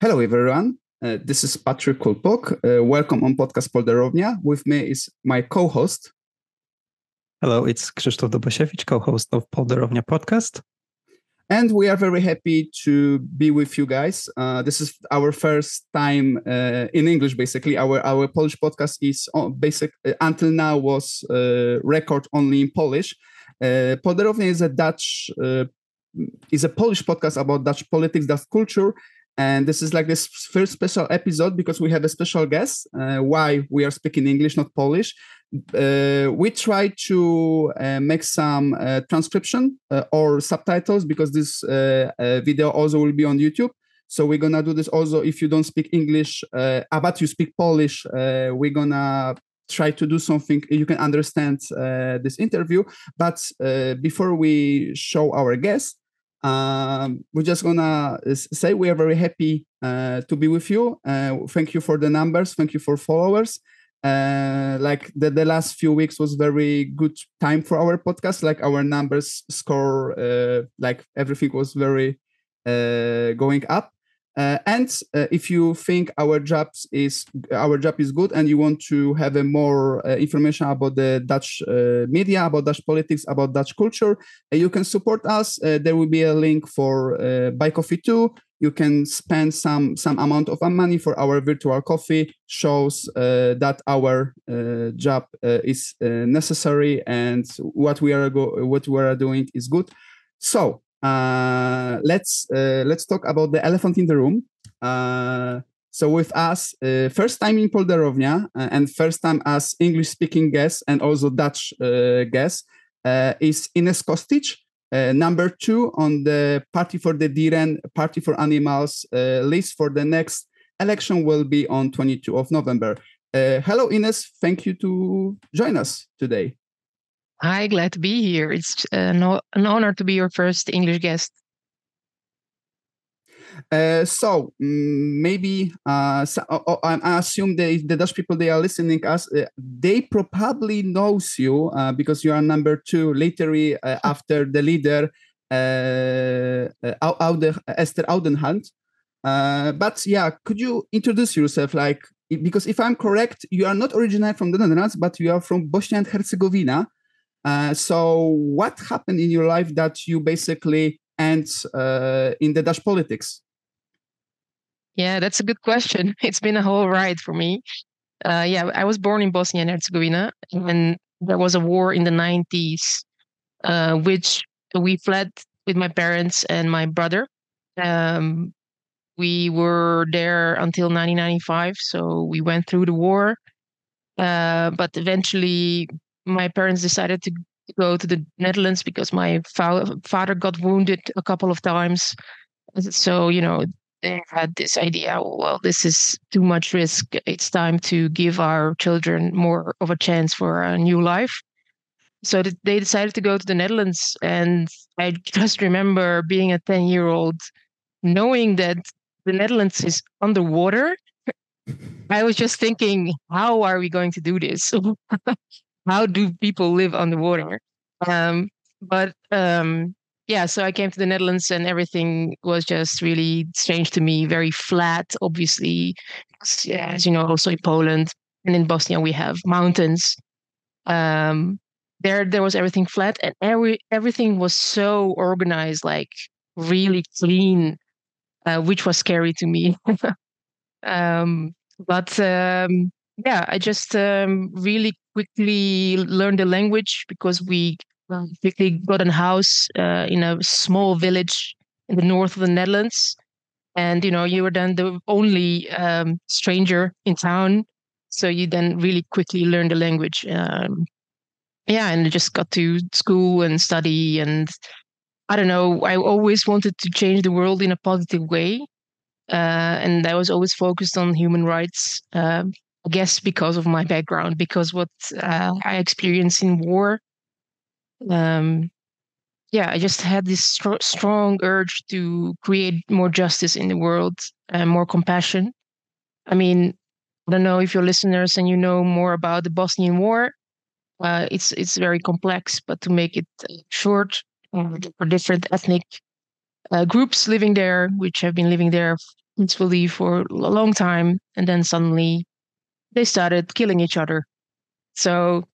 Hello, everyone. Uh, this is Patrick Kulpok. Uh, welcome on podcast Polderownia. With me is my co-host. Hello, it's Krzysztof Dobasiewicz, co-host of Polderownia podcast. And we are very happy to be with you guys. Uh, this is our first time uh, in English, basically. Our our Polish podcast is basic uh, until now was uh, record only in Polish. Uh, Polderownia is a Dutch is a Polish podcast about Dutch politics, Dutch culture, and this is like this first special episode because we have a special guest. Uh, why we are speaking English, not Polish. Uh, we try to uh, make some uh, transcription uh, or subtitles because this uh, video also will be on YouTube. So we're gonna do this also if you don't speak English, but you speak Polish. we're gonna try to do something you can understand this interview. But before we show our guest, um, we're just gonna say we are very happy uh, to be with you. Uh, thank you for the numbers. Thank you for followers. Uh, like the, the last few weeks was very good time for our podcast. Like our numbers score, uh, like everything was very uh, going up. Uh, and uh, if you think our jobs is our job is good and you want to have a more uh, information about the Dutch uh, media, about Dutch politics, about Dutch culture, uh, you can support us. Uh, there will be a link for buy coffee too. You can spend some some amount of money for our virtual coffee. Shows that our job is necessary and what we are go- what we are doing is good. So uh, let's uh, let's talk about the elephant in the room. Uh, so with us, uh, first time in Polderownia uh, and first time as English-speaking guest and also Dutch uh, guest is Ines Kostić, number two on the Party for the Dieren, Party for Animals list for the next election will be on 22 of November. hello, Ines. Thank you to join us today. Hi, glad to be here. It's uh, no, an honor to be your first English guest. Uh, so mm, maybe uh, so, uh, uh, I assume the, the Dutch people they are listening us uh, they probably knows you uh, because you are number two literally after the leader uh, Esther Ouwehand. but yeah, could you introduce yourself? Like because if I'm correct, you are not originally from the Netherlands, but you are from Bosnia and Herzegovina. Uh, so, what happened in your life that you basically end uh, in the Dutch politics? Yeah, that's a good question. It's been a whole ride for me. Uh, yeah, I was born in Bosnia and Herzegovina, and there was a war in the 90s, uh, which we fled with my parents and my brother. Um, we were there until 1995, so we went through the war. Uh, but eventually my parents decided to go to the Netherlands because my fa- father got wounded a couple of times. So, you know, they had this idea well, this is too much risk. It's time to give our children more of a chance for a new life. So they decided to go to the Netherlands. And I just remember being a 10 year old, knowing that the Netherlands is underwater. I was just thinking, how are we going to do this? how do people live underwater? Um, but um, yeah, so I came to the Netherlands and everything was just really strange to me, very flat, obviously. Yeah, as you know, also in Poland and in Bosnia, we have mountains. Um, there, there was everything flat, and every everything was so organized, like really clean, uh, which was scary to me. um, but um, yeah, I just um, really quickly learned the language because we quickly got a house uh, in a small village in the north of the Netherlands. And, you know, you were then the only um, stranger in town. So you then really quickly learned the language. Um, yeah, and I just got to school and study. And I don't know, I always wanted to change the world in a positive way. Uh, and I was always focused on human rights. Uh, I guess because of my background, because what uh, I experienced in war. Um, yeah, I just had this str- strong urge to create more justice in the world and more compassion. I mean, I don't know if you're listeners and you know more about the Bosnian War. Uh, it's it's very complex, but to make it uh, short, uh, for different ethnic uh, groups living there, which have been living there peacefully for a long time, and then suddenly they started killing each other. So,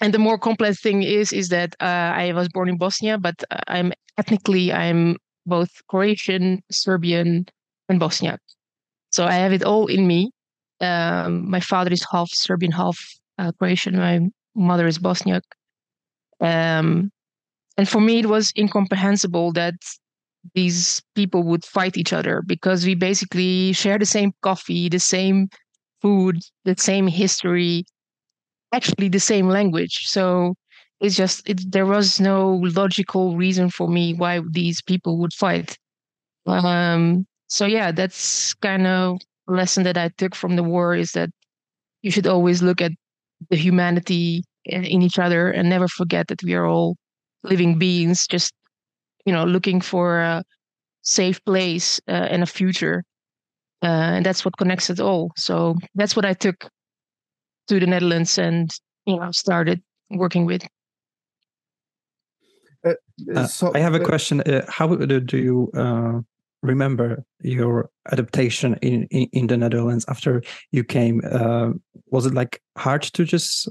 and the more complex thing is is that uh, I was born in Bosnia, but I'm ethnically I'm both Croatian, Serbian, and Bosniak. So I have it all in me. Um, my father is half Serbian, half uh, Croatian. My mother is Bosniak. Um, and for me, it was incomprehensible that these people would fight each other because we basically share the same coffee, the same food, the same history, actually the same language. So it's just it, there was no logical reason for me why these people would fight. Um, so yeah, that's kind of lesson that I took from the war is that you should always look at the humanity in each other and never forget that we are all living beings just you know looking for a safe place uh, and a future and that's what connects it all so that's what i took to the netherlands and you know started working with uh, uh so i have a uh, question uh, how do you remember your adaptation in, in, in the netherlands after you came was it like hard to just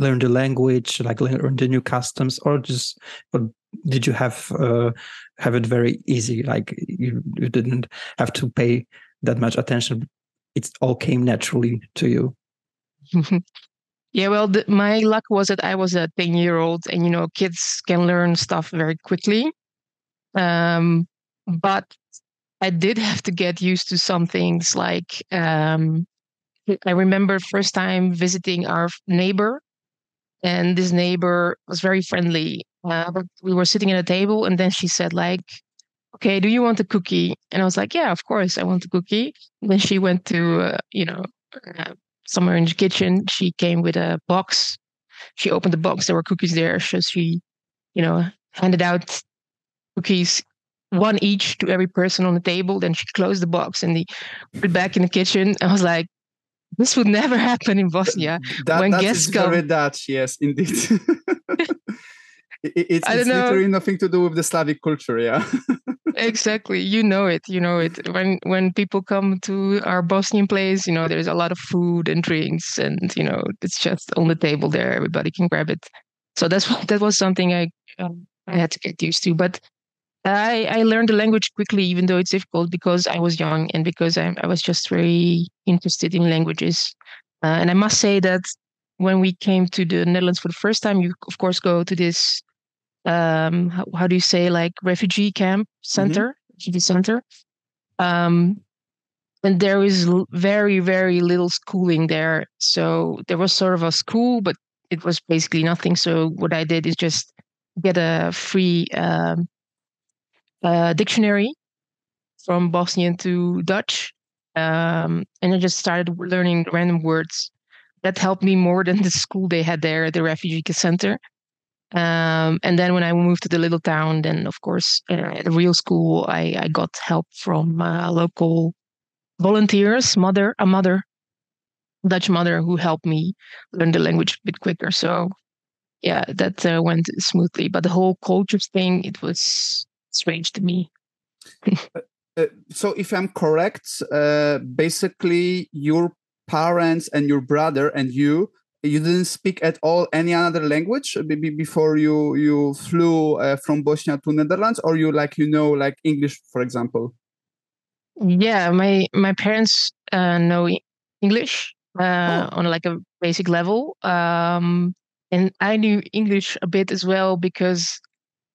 learn the language, like learn the new customs, or just or did you have uh, have it very easy? Like you you didn't have to pay that much attention. It all came naturally to you. yeah, well, the, my luck was that I was a ten year old, and you know, kids can learn stuff very quickly. Um, but I did have to get used to some things like um, I remember first time visiting our neighbor and this neighbor was very friendly. Uh, but we were sitting at a table, and then she said, like, "Okay, do you want a cookie?" And I was like, "Yeah, of course, I want a cookie." And then she went to, uh, you know, uh, somewhere in the kitchen. She came with a box. She opened the box. There were cookies there, so she, you know, handed out cookies one each to every person on the table. Then she closed the box and they put it back in the kitchen. I was like, this would never happen in Bosnia. That, when guests come, very Dutch, yes, indeed. it, it's, it's literally nothing to do with the Slavic culture, yeah. Exactly, you know it. You know it. When when people come to our Bosnian place, you know there's a lot of food and drinks, and you know it's just on the table there. Everybody can grab it. So that's that was something I um, I had to get used to. But I, I learned the language quickly, even though it's difficult because I was young and because I, I was just very interested in languages. Uh, and I must say that when we came to the Netherlands for the first time, you of course go to this, um, how, how do you say, like refugee camp center, mm-hmm. refugee center. Um, and there is very, very little schooling there. So there was sort of a school, but it was basically nothing. So what I did is just get a free um, uh, dictionary from Bosnian to Dutch. Um, and I just started learning random words. That helped me more than the school they had there at the refugee center. Um, and then when I moved to the little town, then of course, uh, at a real school, I, I got help from uh, local volunteers, mother, a mother, Dutch mother, who helped me learn the language a bit quicker. So, yeah, that uh, went smoothly. But the whole culture thing, it was strange to me. Uh, uh, so, if I'm correct, uh, basically your parents and your brother and you you didn't speak at all any other language before you you flew uh, from Bosnia to Netherlands, or you like you know like English, for example. Yeah, my my parents uh, know English uh, oh. on like a basic level, um, and I knew English a bit as well because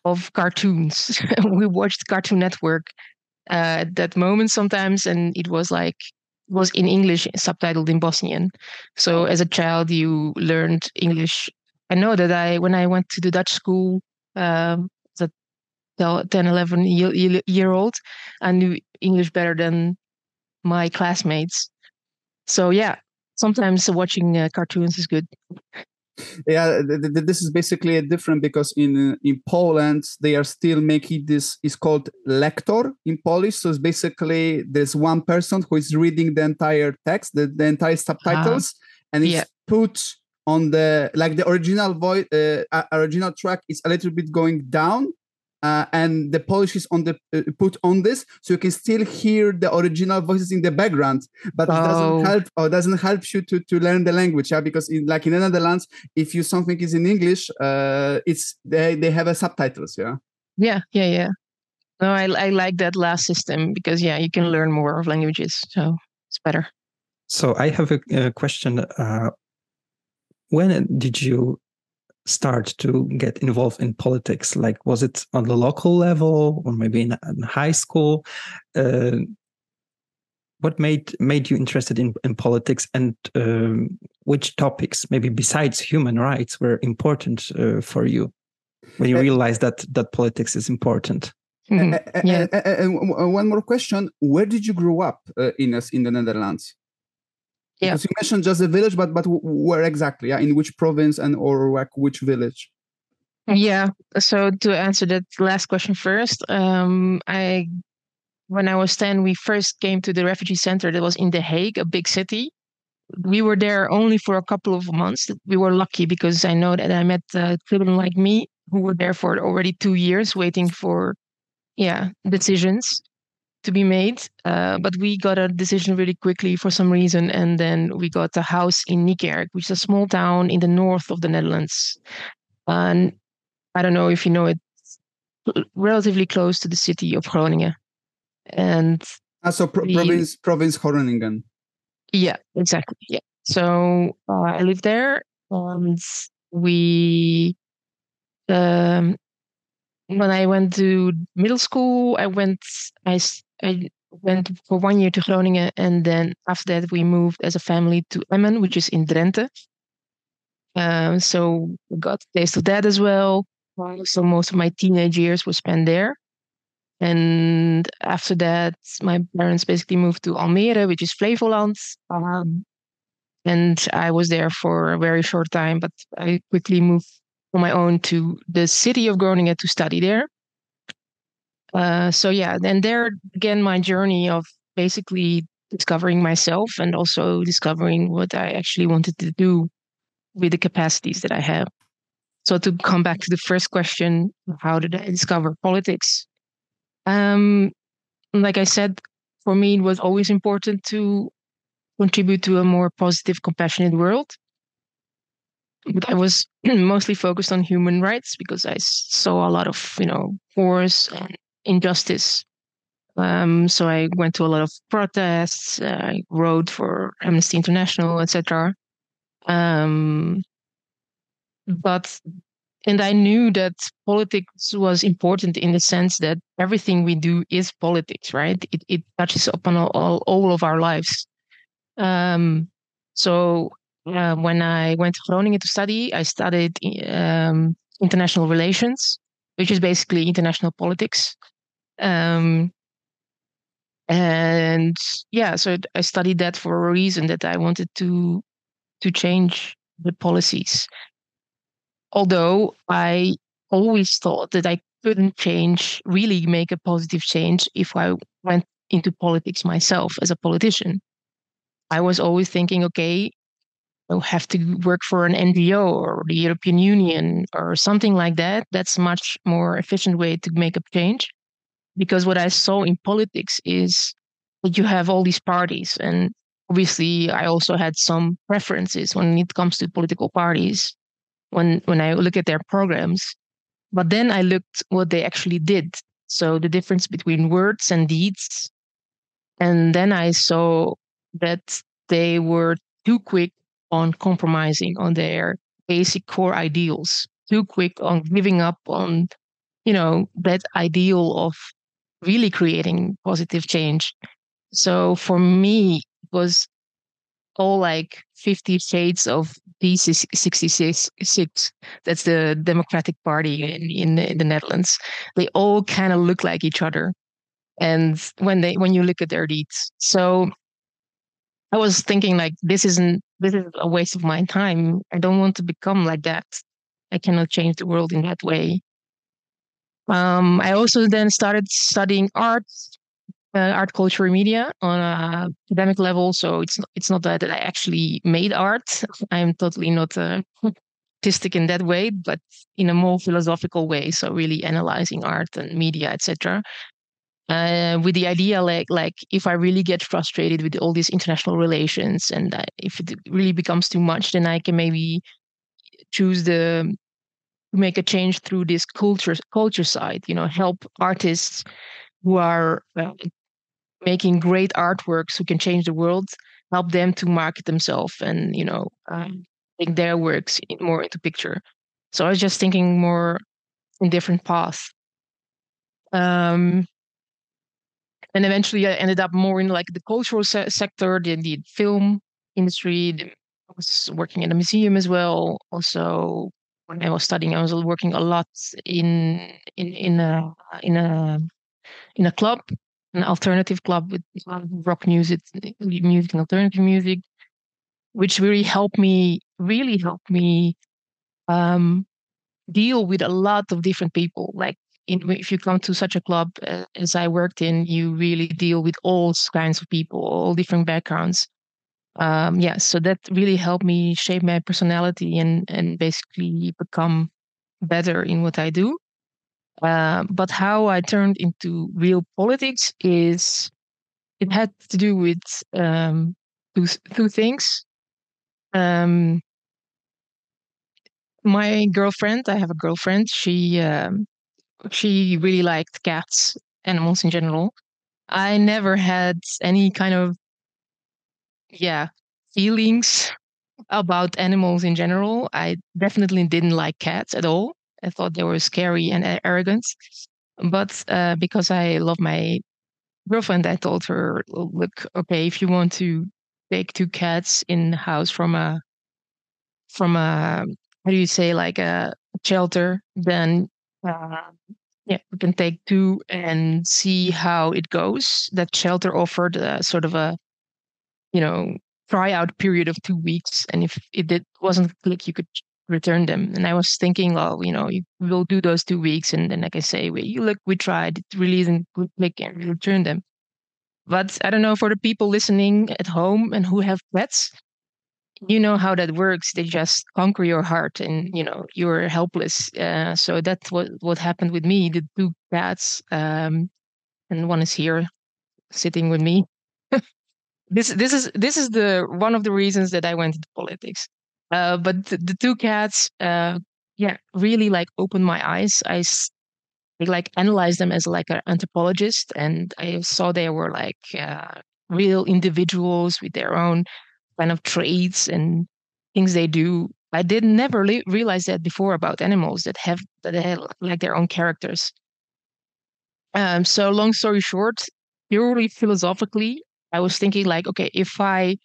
of cartoons. we watched Cartoon Network uh, at that moment sometimes, and it was like was in English, subtitled in Bosnian. So as a child, you learned English. I know that I when I went to the Dutch school, um, the 10, 11 year, year old, I knew English better than my classmates. So yeah, sometimes watching uh, cartoons is good yeah th- th- this is basically a different because in in poland they are still making this is called lector in polish so it's basically there's one person who is reading the entire text the, the entire subtitles uh, and it's yeah. put on the like the original voice uh, original track is a little bit going down uh, and the Polish is on the uh, put on this, so you can still hear the original voices in the background, but oh. it doesn't oh. help or doesn't help you to, to learn the language. Yeah, because in like in the Netherlands, if you something is in English, uh, it's they they have a subtitles. Yeah. Yeah, yeah, yeah. No, I I like that last system because yeah, you can learn more of languages, so it's better. So I have a, a question. Uh, when did you start to get involved in politics? Like, was it on the local level or maybe in, in high school? Uh, what made made you interested in, in politics and um, which topics, maybe besides human rights, were important uh, for you when you uh, realized that that politics is important? Mm -hmm. yeah. And one more question: Where did you grow up uh, in in the Netherlands? Yeah. Because you mentioned just the village, but but where exactly? Yeah, in which province and or like which village? Yeah. So to answer that last question first, um, I when I was ten, we first came to the refugee center that was in The Hague, a big city. We were there only for a couple of months. We were lucky because I know that I met uh, children like me who were there for already two years, waiting for yeah decisions to be made. Uh, but we got a decision really quickly for some reason, and then we got a house in Niekerk, which is a small town in the north of the Netherlands. And I don't know if you know it, relatively close to the city of Groningen. And ah, so pro- the, province province Groningen. Yeah, exactly. Yeah. So uh, I lived there, and we um, when I went to middle school, I went I I went for one year to Groningen, and then after that we moved as a family to Emmen, which is in Drenthe. Um, so we got a taste of that as well. So most of my teenage years were spent there. And after that, my parents basically moved to Almere, which is Flevoland. Um, and I was there for a very short time, but I quickly moved on my own to the city of Groningen to study there. Uh, so yeah, and there again, my journey of basically discovering myself and also discovering what I actually wanted to do with the capacities that I have. So to come back to the first question, how did I discover politics? Um, like I said, for me, it was always important to contribute to a more positive, compassionate world. But I was mostly focused on human rights because I saw a lot of, you know, wars and injustice. Um, so I went to a lot of protests. Uh, I wrote for Amnesty International, etc. Um, but and I knew that politics was important in the sense that everything we do is politics, right? It it touches upon all all, all of our lives. Um, so uh, when I went to Groningen to study, I studied um, international relations, which is basically international politics. Um, and yeah, so I studied that for a reason that I wanted to to change the policies. Although I always thought that I couldn't change, really make a positive change if I went into politics myself as a politician. I was always thinking, okay, Uh, have to work for an NGO or the European Union or something like that. That's a much more efficient way to make a change because what I saw in politics is that you have all these parties, and obviously I also had some preferences when it comes to political parties when when I look at their programs. But then I looked what they actually did. So the difference between words and deeds. And then I saw that they were too quick on compromising on their basic core ideals, too quick on giving up on, you know, that ideal of really creating positive change. So for me, it was all like 50 shades of D66. That's the Democratic Party in, in, in the Netherlands. They all kind of look like each other. And when they when you look at their deeds. So I was thinking like this isn't this is a waste of my time. I don't want to become like that. I cannot change the world in that way. Um, I also then started studying art, uh, art, culture, media on a academic level. So it's it's not that, that I actually made art. I'm totally not a artistic in that way, but in a more philosophical way. So really analyzing art and media, etc. Uh, with the idea like like if I really get frustrated with all these international relations and uh, if it really becomes too much, then I can maybe choose the make a change through this culture culture side. You know, help artists who are uh, making great artworks who can change the world, help them to market themselves and you know um, take their works more into picture. So I was just thinking more in different paths. Um, and eventually I ended up more in like the cultural se- sector, the, the film industry. The, I was working in a museum as well. Also, when I was studying, I was working a lot in in in a in a in a club, an alternative club with rock music, music and alternative music, which really helped me really helped me um, deal with a lot of different people. Like in, if you come to such a club uh, as I worked in, you really deal with all kinds of people, all different backgrounds. Um, yeah, so that really helped me shape my personality and and basically become better in what I do. Uh, but how I turned into real politics is it had to do with um, two two things. Um, my girlfriend, I have a girlfriend. She um, she really liked cats, animals in general. I never had any kind of yeah feelings about animals in general. I definitely didn't like cats at all. I thought they were scary and arrogant. But uh, because I love my girlfriend, I told her, "Look, okay, if you want to take two cats in the house from a from a how do you say like a shelter, then uh, yeah, we can take two and see how it goes. That shelter offered sort of a, you know, tryout period of two weeks, and if it did, wasn't click, you could return them. And I was thinking, well, you know, we'll do those two weeks, and then like I say, we you look, we tried, it really isn't click, and we return them. But I don't know for the people listening at home and who have pets, you know how that works they just conquer your heart and you know you're helpless. Uh, so that's what what happened with me the two cats um, and one is here sitting with me. This this is this is the one of the reasons that i went into politics. Uh, but the, the, two cats uh, yeah really like opened my eyes. I like analyzed them as like an anthropologist and i saw they were like uh, real individuals with their own kind of traits and things they do. I did never realize that before about animals that have that have like their own characters. Um, so long story short, purely philosophically, I was thinking like, okay, if I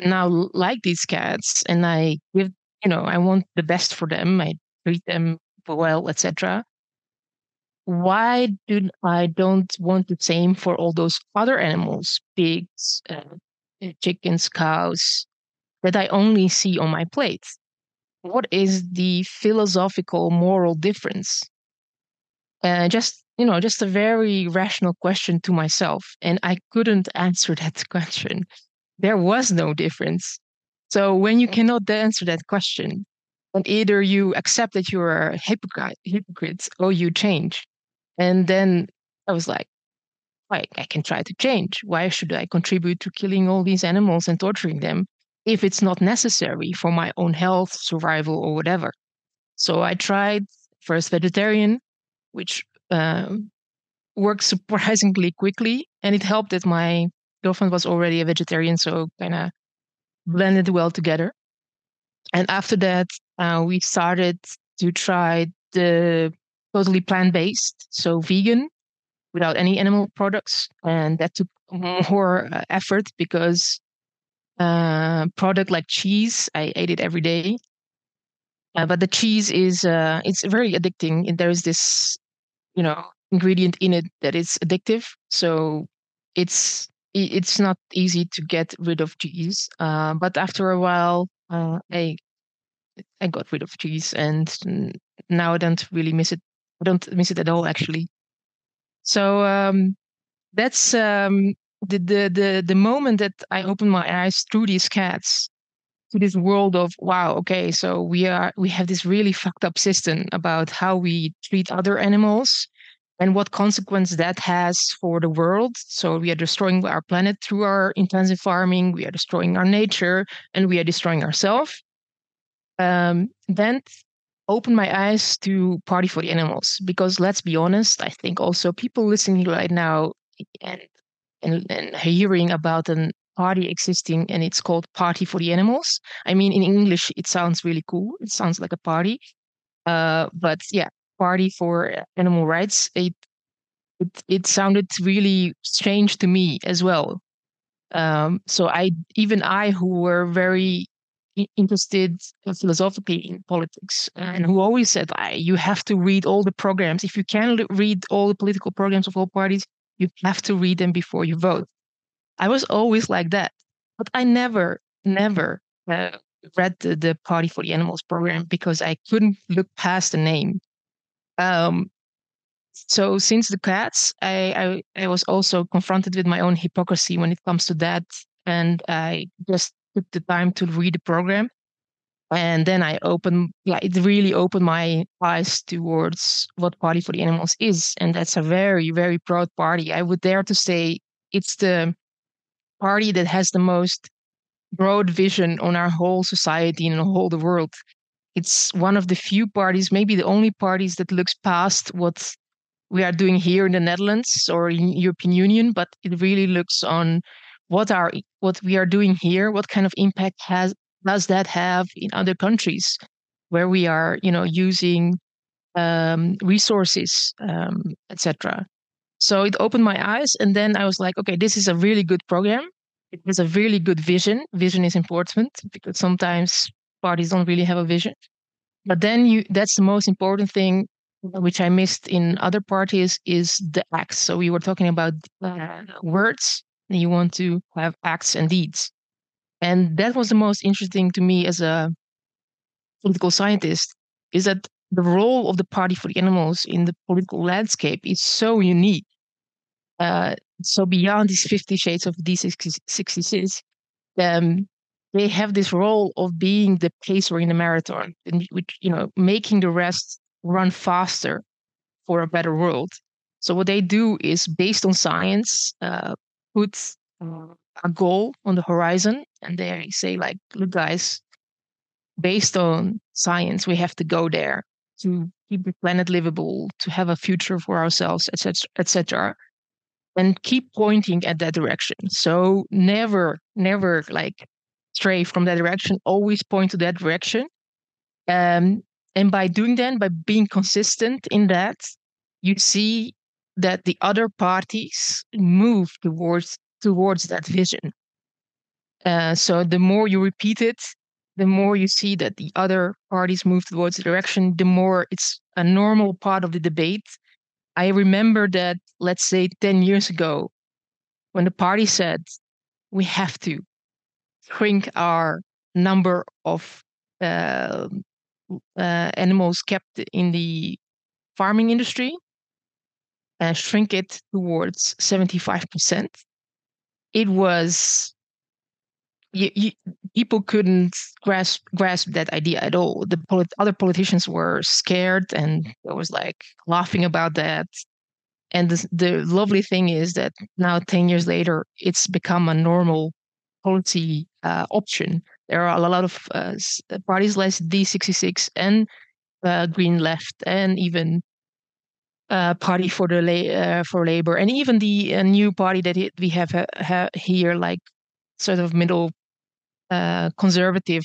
now like these cats and I give, you know, I want the best for them, I treat them well, etc. Why do I don't want the same for all those other animals, pigs, uh, chickens, cows that I only see on my plate? What is the philosophical, moral difference? Uh, just you know, just a very rational question to myself, and I couldn't answer that question. There was no difference. So when you cannot answer that question, then either you accept that you are a hypocrite, hypocrite or you change. And then I was like, I, I can try to change. Why should I contribute to killing all these animals and torturing them if it's not necessary for my own health, survival, or whatever? So I tried first vegetarian, which uh, worked surprisingly quickly, and it helped that my girlfriend was already a vegetarian, so kind of blended well together. And after that, uh, we started to try the totally plant based, so vegan, without any animal products, and that took more uh, effort because uh, product like cheese, I ate it every day. Uh, but the cheese is uh, it's very addicting. and There's this, you know, ingredient in it that is addictive. So it's it's not easy to get rid of cheese. Uh, but after a while, uh, I I got rid of cheese, and now I don't really miss it. I don't miss it at all, actually. So um, that's um, the, the the the moment that I opened my eyes through these cats to this world of wow okay so we are we have this really fucked up system about how we treat other animals and what consequence that has for the world. So we are destroying our planet through our intensive farming we are destroying our nature and we are destroying ourselves. Um, then opened my eyes to party for the animals because let's be honest i think also people listening right now and and, and hearing about an party existing and it's called Party for the Animals. I mean, in English, it sounds really cool. It sounds like a party. Uh, but yeah, Party for Animal Rights. It, it, it sounded really strange to me as well. Um, so I, even I, who were very interested philosophically in politics and who always said, you have to read all the programs. If you can read all the political programs of all parties, you have to read them before you vote. I was always like that, but I never, never uh, read the, the Party for the Animals program because I couldn't look past the name. Um, so since the cats, I, I, I was also confronted with my own hypocrisy when it comes to that, and I just took the time to read the program, and then I opened, yeah, it really opened my eyes towards what Party for the Animals is, and that's a very, very proud party. I would dare to say it's the party that has the most broad vision on our whole society and the whole the world. It's one of the few parties, maybe the only parties that looks past what we are doing here in the Netherlands or in European Union, but it really looks on what are what we are doing here, what kind of impact has does that have in other countries where we are, you know, using um, resources, um, etc. So it opened my eyes, and then I was like, okay, this is a really good program. It has a really good vision. Vision is important because sometimes parties don't really have a vision. But then you that's the most important thing which I missed in other parties is the acts. So we were talking about uh, words, and you want to have acts and deeds. And that was the most interesting to me as a political scientist is that the role of the Party for the Animals in the political landscape is so unique. Uh, so beyond these 50 shades of D66, um, they have this role of being the pacer in the marathon, which, you know, making the rest run faster for a better world. So what they do is based on science, uh, put uh, a goal on the horizon, and they say like, look, guys, based on science, we have to go there to keep the planet livable, to have a future for ourselves, etc., etc and keep pointing at that direction. So never, never like stray from that direction. Always point to that direction. Um, and by doing that, by being consistent in that, you see that the other parties move towards towards that vision. Uh, so the more you repeat it, the more you see that the other parties move towards the direction, the more it's a normal part of the debate I remember that, let's say, 10 years ago, when the party said we have to shrink our number of uh, uh, animals kept in the farming industry and shrink it towards 75%. It was you, you, people couldn't grasp grasp that idea at all. The polit- other politicians were scared and it was like laughing about that. And the, the lovely thing is that now, ten years later, it's become a normal policy uh, option. There are a lot of uh, parties like D66 and uh, Green Left, and even uh, Party for the la- uh, for Labor, and even the uh, new party that we have ha- here, like sort of middle uh, conservative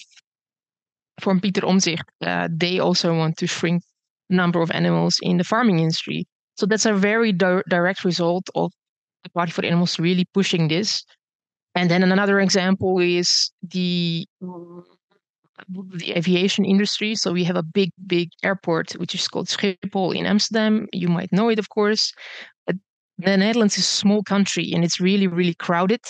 from Peter uh, they also want to shrink the number of animals in the farming industry. So that's a very di- direct result of the Party for the Animals really pushing this. And then another example is the the aviation industry. So we have a big, big airport which is called Schiphol in Amsterdam. You might know it, of course. The Netherlands is a small country and it's really, really crowded.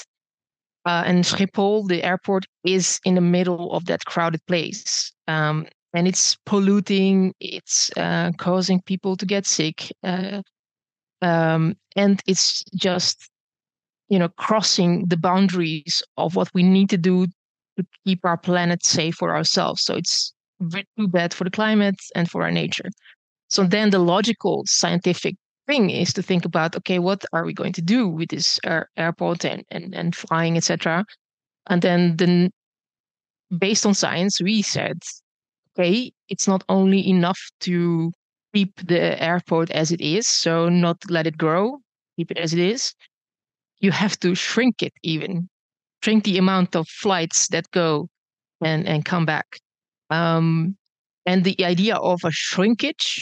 Uh, and Schiphol, the airport, is in the middle of that crowded place. Um, and it's polluting, it's uh, causing people to get sick. Uh, um, and it's just, you know, crossing the boundaries of what we need to do to keep our planet safe for ourselves. So it's too bad for the climate and for our nature. So then the logical scientific thing is to think about okay, what are we going to do with this air, airport and, and, and flying, etc. And then the based on science, we said, okay, it's not only enough to keep the airport as it is, so not let it grow, keep it as it is. You have to shrink it even, shrink the amount of flights that go and, and come back. Um, and the idea of a shrinkage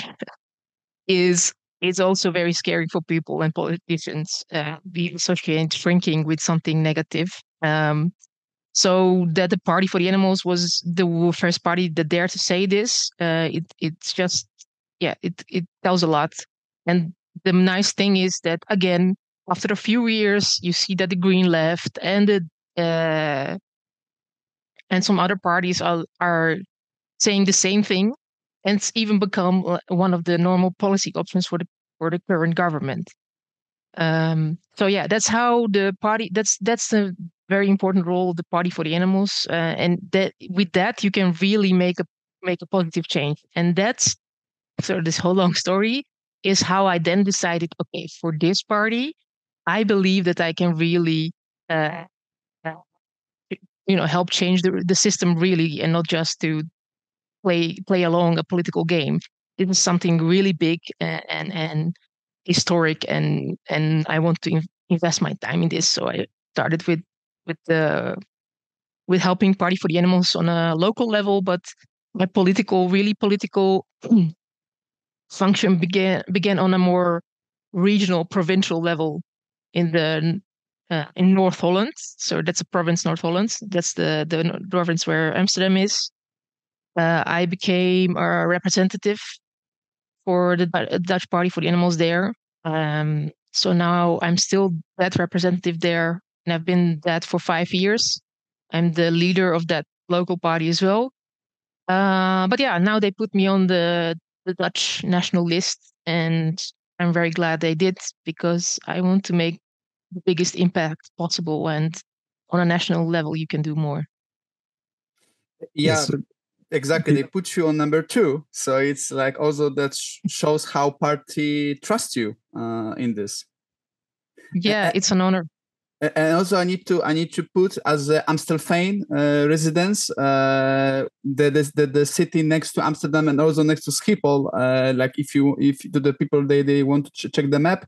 is is also very scary for people and politicians. Uh, we associate shrinking with something negative. Um, so that the Party for the Animals was the first party that dared to say this. Uh, it it's just yeah, it it tells a lot. And the nice thing is that again, after a few years, you see that the Green Left and the uh, and some other parties are are saying the same thing, and it's even become uh, one of the normal policy options for the for the current government. Um, so yeah, that's how the party. That's that's the very important role of the party for the animals, uh, and that with that you can really make a make a positive change. And that's so this whole long story is how I then decided. Okay, for this party, I believe that I can really, uh, you know, help change the the system really, and not just to play play along a political game. This is something really big and and, and historic, and and I want to invest my time in this. So I started with with the with helping Party for the Animals on a local level, but my political, really political function began began on a more regional, provincial level in the uh, in North Holland. So that's a province, North Holland. That's the the province where Amsterdam is. Uh, I became a representative for the Dutch Party for the Animals there. Um, so now I'm still that representative there and I've been that for five years. I'm the leader of that local party as well. Uh, but yeah, now they put me on the the Dutch national list, and I'm very glad they did because I want to make the biggest impact possible. And on a national level, you can do more. Yeah, yes. exactly. They put you on number two, so it's like also that shows how party trusts you uh, in this. Yeah, it's an honor and also I need to I need to put as uh, Amstelveen uh, residence uh, the, the the city next to Amsterdam and also next to Schiphol. Uh, like if you if to the people they they want to ch- check the map.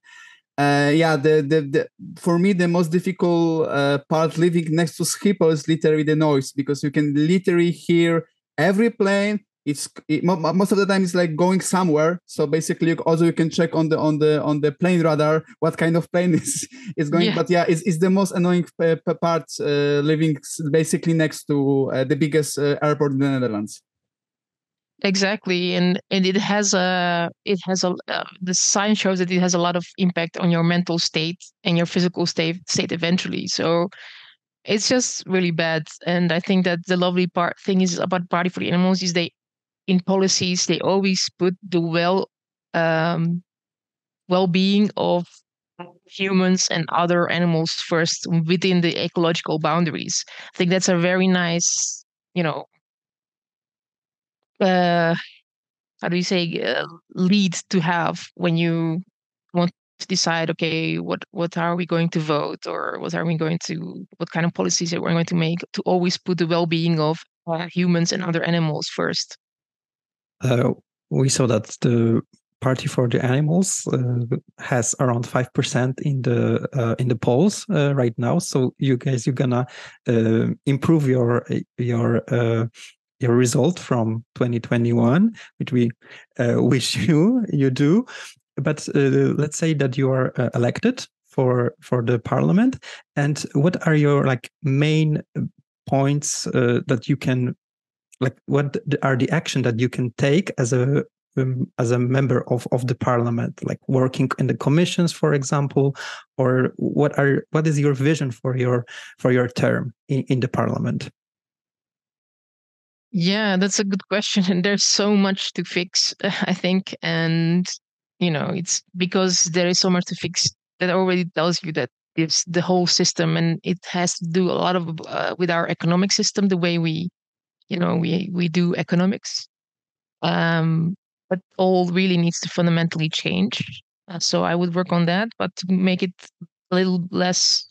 Uh, yeah, the, the, the for me the most difficult uh, part living next to Schiphol is literally the noise because you can literally hear every plane. It's it, most of the time it's like going somewhere. So basically also you can check on the on the on the plane radar what kind of plane is is going. Yeah. but yeah it's, it's the most annoying part uh, living basically next to uh, the biggest uh, airport in the netherlands exactly and and it has a it has a uh, the science shows that it has a lot of impact on your mental state and your physical state state eventually so it's just really bad and i think that the lovely part thing is about party for the animals is they in policies they always put the well um, well-being of humans and other animals first within the ecological boundaries. I think that's a very nice, you know, uh, how do you say, uh, lead to have when you want to decide, okay, what what are we going to vote or what are we going to, what kind of policies are we going to make? To always put the well-being of uh, humans and other animals first uh, we saw that the Party for the Animals uh, has around five percent in the uh, in the polls uh, right now. So you guys, you're gonna improve your your your result from 2021, which we uh, wish you you do. But uh, let's say that you are uh, elected for for the parliament, and what are your like main points that you can like what are the action that you can take as a um, as a member of of the parliament? Like working in the commissions for example or what are what is your vision for your for your term in, in the parliament yeah that's a good question and there's so much to fix i think and you know it's because there is so much to fix that already tells you that it's the whole system, and it has to do a lot of uh, with our economic system, the way we, you know, we we do economics. Um, but all really needs to fundamentally change. Uh, so I would work on that, but to make it a little less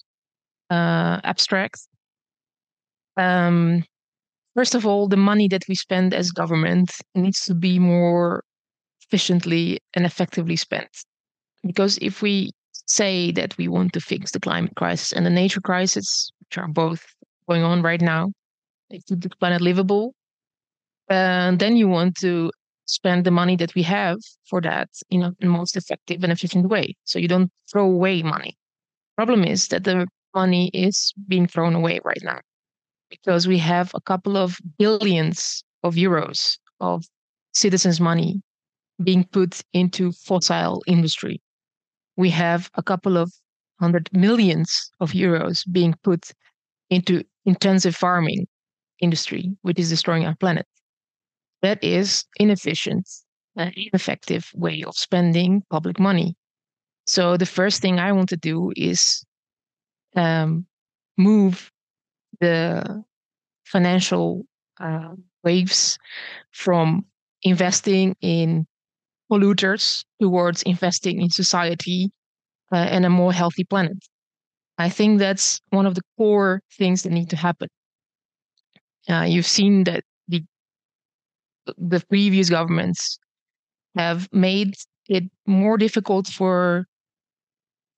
uh, abstract. Um, first of all, the money that we spend as government needs to be more efficiently and effectively spent. Because if we say that we want to fix the climate crisis and the nature crisis, which are both going on right now, to the planet livable, and then you want to spend the money that we have for that in a most effective and efficient way. So you don't throw away money. Problem is that the money is being thrown away right now because we have a couple of billions of euros of citizens' money being put into fossil industry. We have a couple of hundred millions of euros being put into intensive farming industry, which is destroying our planet. That is inefficient and ineffective way of spending public money. So the first thing I want to do is um, move the financial uh, waves from investing in polluters towards investing in society uh, and a more healthy planet. I think that's one of the core things that need to happen. Uh, you've seen that the the previous governments have made it more difficult for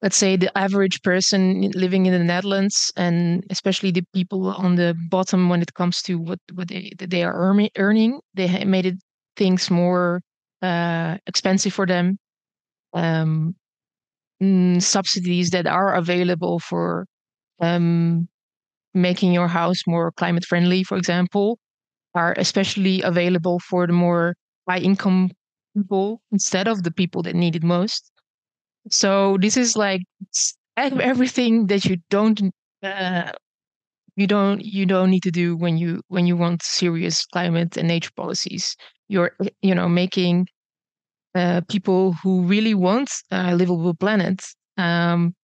let's say the average person living in the Netherlands and especially the people on the bottom when it comes to what what they they are earning they made it things more uh, expensive for them. Um, mm, subsidies that are available for um, making your house more climate friendly for example are especially available for the more high income people instead of the people that need it most so this is like everything that you don't uh, you don't you don't need to do when you when you want serious climate and nature policies. You're you know making uh, people who really want a livable planet. Um,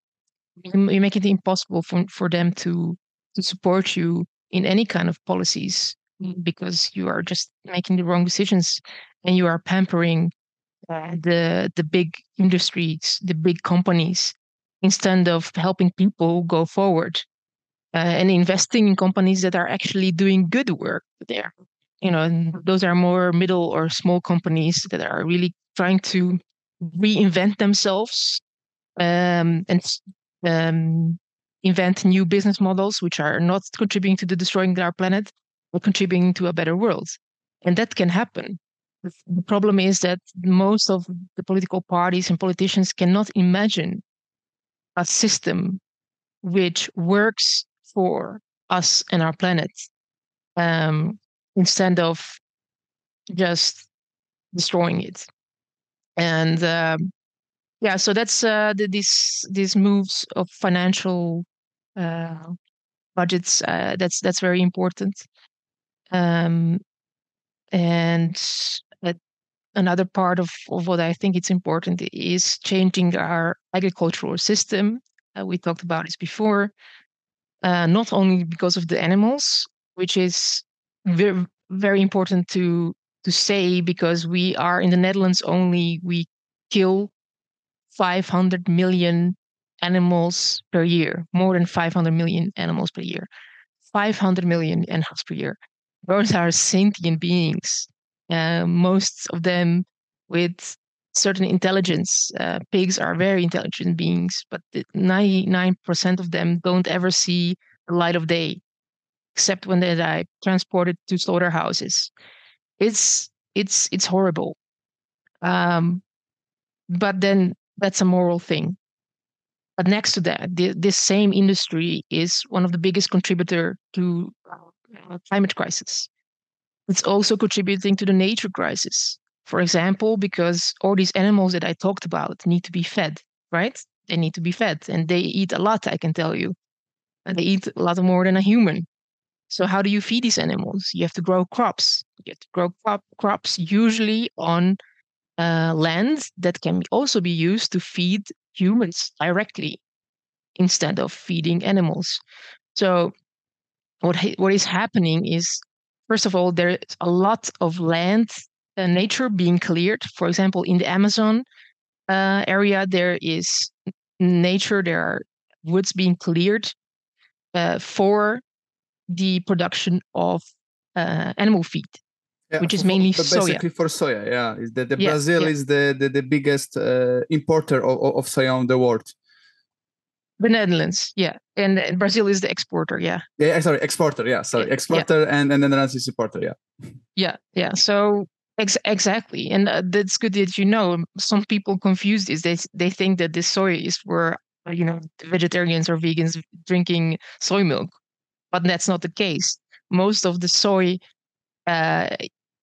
you make it impossible for for them to to support you in any kind of policies because you are just making the wrong decisions and you are pampering the the big industries, the big companies, instead of helping people go forward uh, and investing in companies that are actually doing good work there. You know, those are more middle or small companies that are really trying to reinvent themselves um, and um, invent new business models which are not contributing to the destroying our planet, but contributing to a better world. And that can happen the problem is that most of the political parties and politicians cannot imagine a system which works for us and our planet um, instead of just destroying it. And um, yeah, so that's uh, the, these these moves of financial uh, budgets. Uh, that's that's very important. Um, and another part of, of what I think it's important is changing our agricultural system. Uh, we talked about this before, uh, not only because of the animals, which is very very important to to say because we are in the Netherlands only we kill 500 million animals per year, more than 500 million animals per year. 500 million animals per year. Birds are sentient beings uh, most of them with certain intelligence. Uh, pigs are very intelligent beings, but 99% of them don't ever see the light of day, except when they die, transported to slaughterhouses. It's it's it's horrible. Um, but then that's a moral thing. But next to that, the, this same industry is one of the biggest contributor to uh, climate crisis. It's also contributing to the nature crisis. For example, because all these animals that I talked about need to be fed, right? They need to be fed and they eat a lot, I can tell you. And they eat a lot more than a human. So, how do you feed these animals? You have to grow crops. You have to grow crop, crops usually on uh, land that can also be used to feed humans directly. instead of feeding animals. So what what is happening is first of all there's a lot of land uh, nature being cleared. For example, in the Amazon uh, area, there is nature. There are woods being cleared uh, for the production of uh, animal feed. Yeah, which is for, mainly basically soya. for soya yeah is the, the yeah, brazil yeah. is the the, the biggest uh, importer of, of soya in the world the netherlands yeah. And, and brazil is the exporter yeah. Yeah sorry exporter yeah sorry. Exporter and, and the netherlands is importer yeah. Yeah yeah. So Ex- exactly, and uh, that's good that you know. Some people confuse this. They they think that this soy is for uh, you know vegetarians or vegans drinking soy milk, but that's not the case. Most of the soy uh,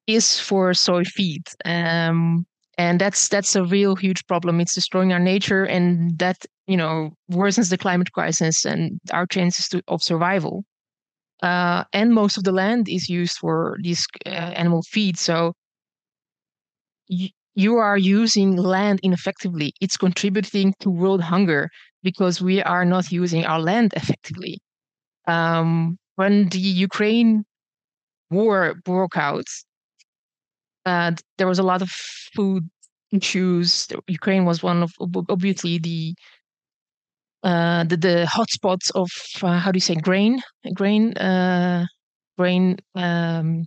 is for soy feed, um, and that's that's a real huge problem. It's destroying our nature, and that you know worsens the climate crisis and our chances to, of survival. Uh, and most of the land is used for these uh, animal feed, so you are using land ineffectively. It's contributing to world hunger because we are not using our land effectively. Um, when the Ukraine war broke out, there was a lot of food issues. Ukraine was one of obviously the uh, the, the hotspots of uh, how do you say grain, grain, uh, grain um,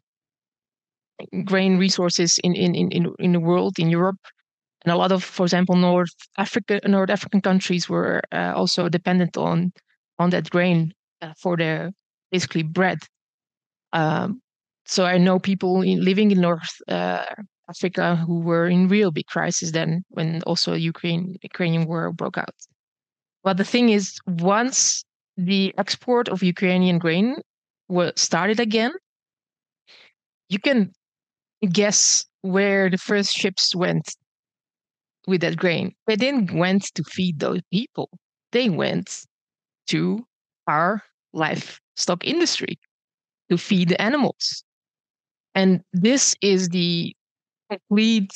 grain resources in, in, in, in the world, in Europe. And a lot of, for example, North Africa, North African countries were uh, also dependent on on that grain uh, for their basically bread. Um, so I know people in, living in North uh, Africa who were in real big crisis then when also Ukraine Ukrainian war broke out. But the thing is, once the export of Ukrainian grain was started again, you can guess where the first ships went with that grain. They didn't went to feed those people. They went to our livestock industry to feed the animals. And this is the hmm. complete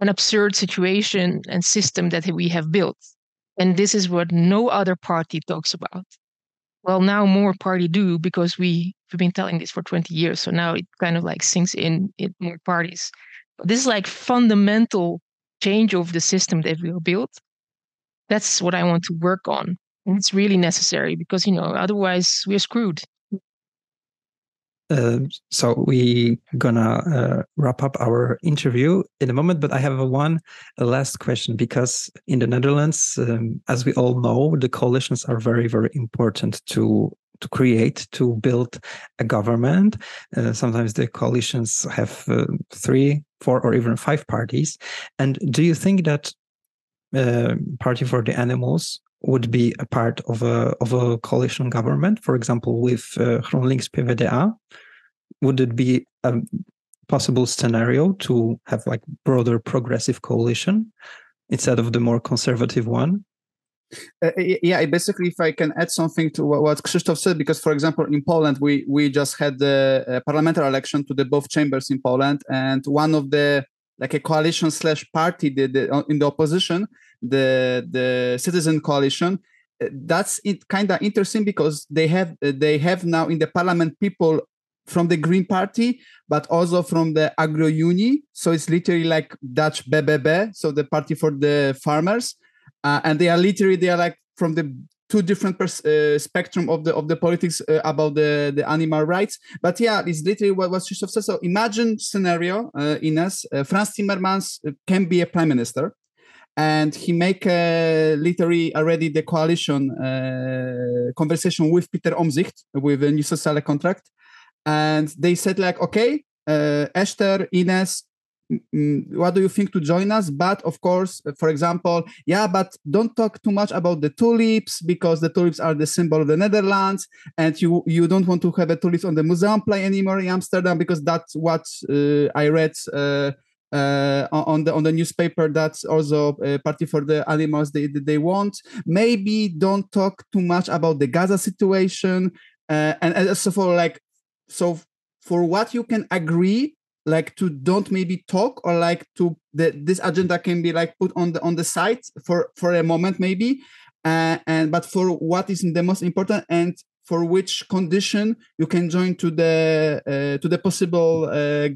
an absurd situation and system that we have built. And this is what no other party talks about. Well, now more party do because we we've been telling this for 20 years. So now it kind of like sinks in in more parties. But this is like fundamental change of the system that we built. That's what I want to work on. And it's really necessary because you know otherwise we're screwed. Uh, so we are gonna uh, wrap up our interview in a moment, but I have one last question because in the Netherlands, um, as we all know, the coalitions are very very important to to create to build a government. Uh, sometimes the coalitions have uh, three, four, or even five parties. And do you think that uh, Party for the Animals would be a part of a of a coalition government, for example, with uh, PvdA? Would it be a possible scenario to have like broader progressive coalition instead of the more conservative one? Uh, yeah, basically, if I can add something to what, what Krzysztof said, because for example, in Poland, we we just had the uh, parliamentary election to the both chambers in Poland, and one of the like a coalition slash party the, the, uh, in the opposition the the citizen coalition uh, that's it kind of interesting because they have uh, they have now in the parliament people from the green party but also from the AgroUnia so it's literally like dutch BBB so the party for the farmers uh, and they are literally they are like from the two different pers- uh, spectrum of the of the politics uh, about the the animal rights. But yeah, it's literally what what Krzysztof said. So imagine scenario, uh, Ines, Frans Timmermans can be a prime minister, and he make uh, literally already the coalition uh, conversation with Peter Omtzigt with a new social contract, and they said like, okay, Esther, Ines, what do you think to join us? But of course for example yeah but don't talk too much about the tulips because the tulips are the symbol of the netherlands and you you don't want to have a tulips on the Museumplein anymore in amsterdam because that's what uh, i read uh, uh, on the on the newspaper that's also a party for the animals they they want. Maybe don't talk too much about the gaza situation uh, and, and so for like so for what you can agree like to don't maybe talk or like to the this agenda can be like put on the on the side for for a moment maybe uh, and but for what is the most important and for which condition you can join to the uh, to the possible uh,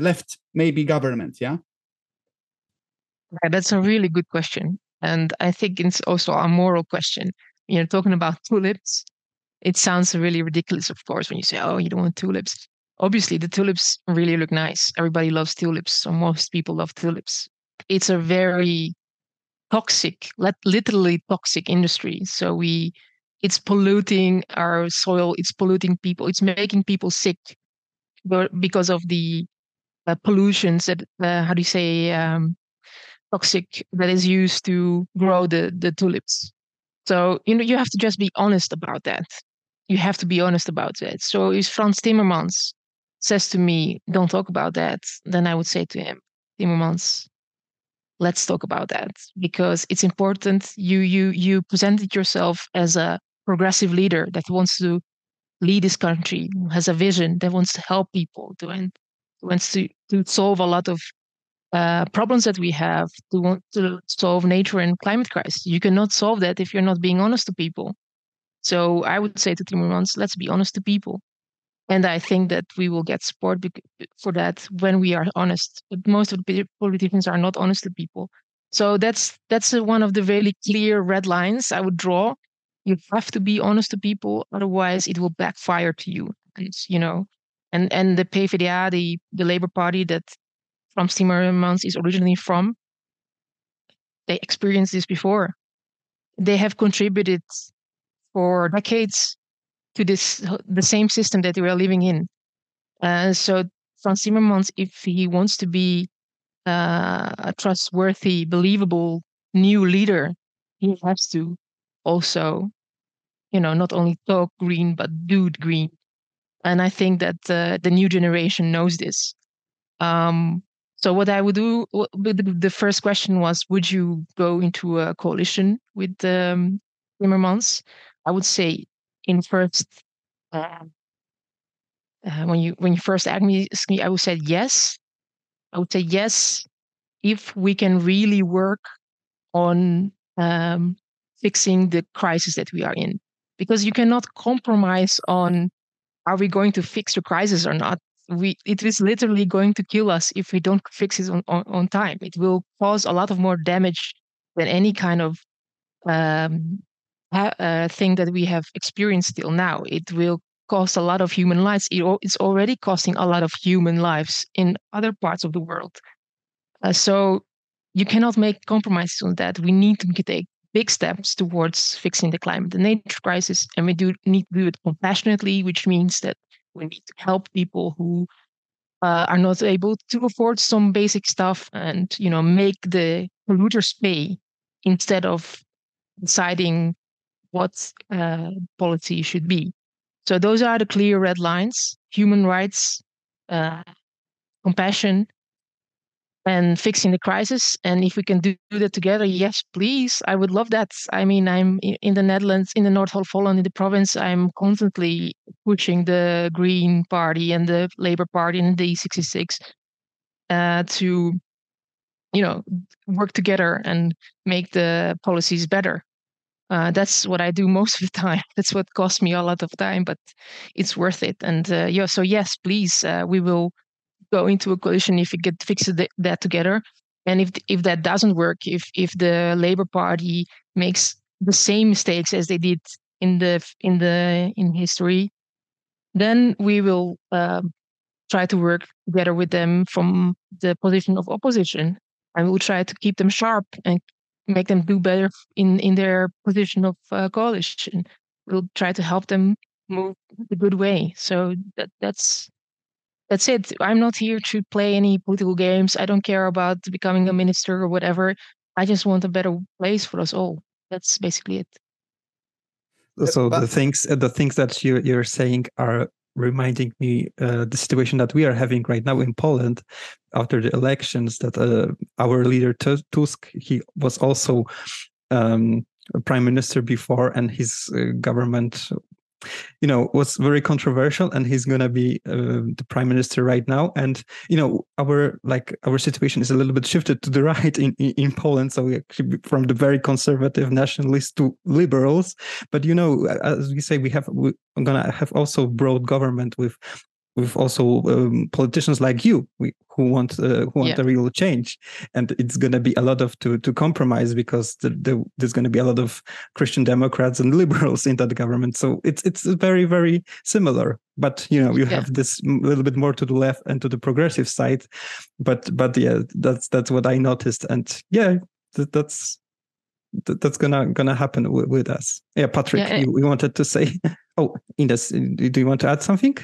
left maybe government yeah? Yeah that's a really good question and i think it's also a moral question. You're talking about tulips it sounds really ridiculous of course when you say oh you don't want tulips. Obviously the tulips really look nice. Everybody loves tulips so most people love tulips. It's a very toxic literally toxic industry so we it's polluting our soil it's polluting people it's making people sick because of the uh, pollutions that uh, how do you say um, toxic that is used to grow the the tulips. So you know you have to just be honest about that. You have to be honest about that. So if Frans Timmermans says to me don't talk about that then I would say to him Timmermans let's talk about that because it's important. You you you presented yourself as a progressive leader that wants to lead this country, has a vision that wants to help people, to and wants to, to solve a lot of uh, problems that we have, to want to solve nature and climate crisis. You cannot solve that if you're not being honest to people. So I would say to Timmermans, let's be honest to people. And I think that we will get support for that when we are honest. But most of the politicians are not honest to people. So that's that's one of the really clear red lines I would draw you have to be honest to people otherwise it will backfire to you and you know? And and the PvdA the the labor party that Frans Timmermans is originally from they experienced this before. They have contributed for decades to this the same system that we are living in. Uh, so Frans Timmermans if he wants to be uh, a trustworthy believable new leader he has to also you know, not only talk green, but do green. And I think that uh, the new generation knows this. Um, so what I would do, the first question was, would you go into a coalition with um, Timmermans? I would say in first, uh, uh, when you when you first asked me, I would say yes. I would say yes if we can really work on um, fixing the crisis that we are in because you cannot compromise on are we going to fix the crisis or not? We it is literally going to kill us if we don't fix it on, on, on time. It will cause a lot of more damage than any kind of um, uh, thing that we have experienced till now. It will cost a lot of human lives. It, it's already costing a lot of human lives in other parts of the world. Uh, so you cannot make compromises on that. We need to take big steps towards fixing the climate and nature crisis. And we do need to do it compassionately, which means that we need to help people who uh, are not able to afford some basic stuff and you know make the polluters pay instead of deciding what uh, policy should be. So those are the clear red lines: human rights, uh, compassion, and fixing the crisis. And if we can do, that together, yes, please. I would love that. I mean, I'm in the Netherlands, in the North of Holland, in the province. I'm constantly pushing the Green Party and the Labour Party and the D66 uh, to, you know, work together and make the policies better. Uh, that's what I do most of the time. That's what costs me a lot of time, but it's worth it. And uh, yeah, so yes, please, uh, we will go into a coalition if we get fix that together. And if if that doesn't work, if if the Labour Party makes the same mistakes as they did in the in the in history, then we will uh, try to work together with them from the position of opposition, and we will try to keep them sharp and make them do better in in their position of uh, coalition. We'll try to help them move the good way. So that that's that's it. I'm not here to play any political games. I don't care about becoming a minister or whatever. I just want a better place for us all. That's basically it. So the things the things that you you're saying are reminding me uh, the situation that we are having right now in Poland after the elections. That uh, our leader Tusk he was also um, prime minister before, and his uh, government you know was very controversial and he's going to be uh, the prime minister right now. And you know our like our situation is a little bit shifted to the right in in, poland. So we actually from the very conservative nationalists to liberals. But you know as we say we have we're going to have also broad government with with also um, politicians like you we, who want uh, who want yeah. a real change. And it's going to be a lot of to to compromise because the, the, there's going to be a lot of christian democrats and liberals in that government. So it's it's very very similar. But you know you yeah. have this a little bit more to the left and to the progressive side. But but yeah that's that's what i noticed. And yeah that, that's that's gonna gonna happen with, with us. Yeah patrick yeah, you, we wanted to say oh ines do you want to add something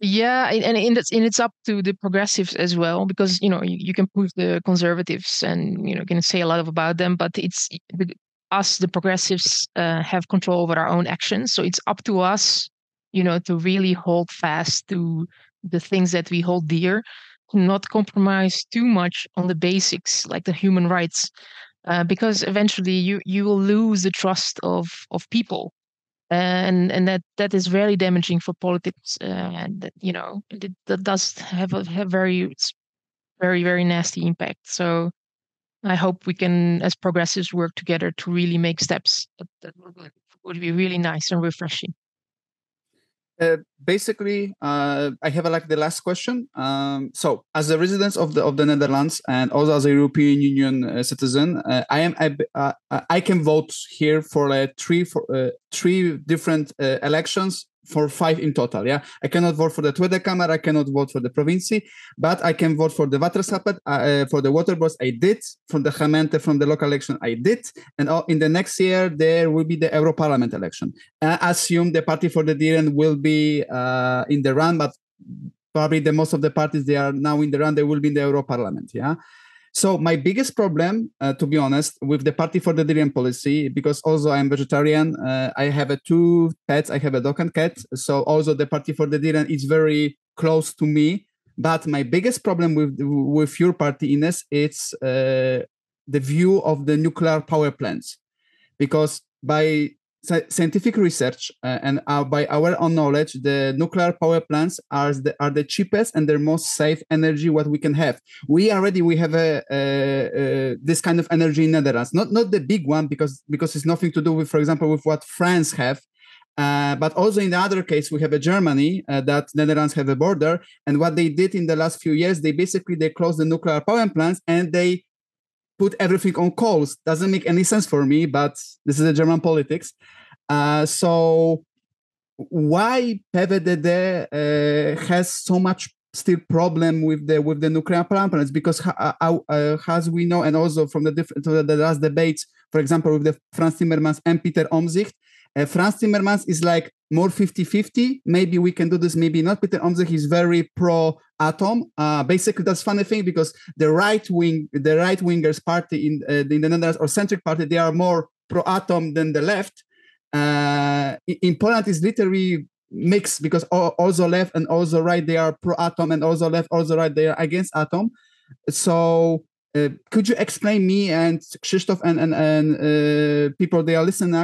yeah, and and it's and it's up to the progressives as well because you know you, you can prove the conservatives and you know can say a lot about them, but it's us the progressives uh, have control over our own actions. So it's up to us, you know, to really hold fast to the things that we hold dear, not compromise too much on the basics like the human rights, uh, because eventually you you will lose the trust of of people and and that that is very damaging for politics uh, and that, you know it, that does have a have very very very nasty impact. So i hope we can as progressives work together to really make steps that, that would be really nice and refreshing uh, basically, uh, I have a, like the last question. Um, so, as a resident of the of the Netherlands and also as a European Union uh, citizen, uh, I am I, uh, I can vote here for three for three different elections for five in total. Yeah, I cannot vote for the Kamer, I cannot vote for the Provincie, but I can vote for the Waterschap, uh, for the water boards. I did from the gemeente from the local election. I did, and in the next year there will be the Euro Parliament election. I assume the Party for the Dieren will be uh, in the run, but probably the most of the parties they are now in the run. They will be in the Euro Parliament. Yeah. So my biggest problem, uh, to be honest, with the Party for the Dieren policy, because also I'm vegetarian, uh, I have a two pets. I have a dog and cat. So also the Party for the Dieren is very close to me. But my biggest problem with with your party, Ines, it's uh, the view of the nuclear power plants, because by scientific research uh, and uh, by our own knowledge, the nuclear power plants are the, are the cheapest and the most safe energy what we can have. We already we have a, a, a, this kind of energy in Netherlands, not not the big one because because it's nothing to do with, for example, with what France have. Uh, but also in the other case, we have a Germany uh, that Netherlands have a border, and what they did in the last few years, they basically they closed the nuclear power plants and they put everything on coals. Doesn't make any sense for me, but this is the German politics. Uh, so why PVDD uh, has so much still problem with the with the nuclear power plants because uh, uh, as we know and also from the different the, last debates for example with the Frans Timmermans and Peter Omtzigt uh, Frans Timmermans is like more 50-50 maybe we can do this maybe not. Peter Omtzigt is very pro atom uh, basically that's funny thing because the right wing the right wingers party in, uh, in the Netherlands or centric party they are more pro atom than the left. Uh, in Poland is literally mixed because also left and also right they are pro atom and also left also right they are against atom. So uh, could you explain me and Krzysztof and and, and uh, people they are listening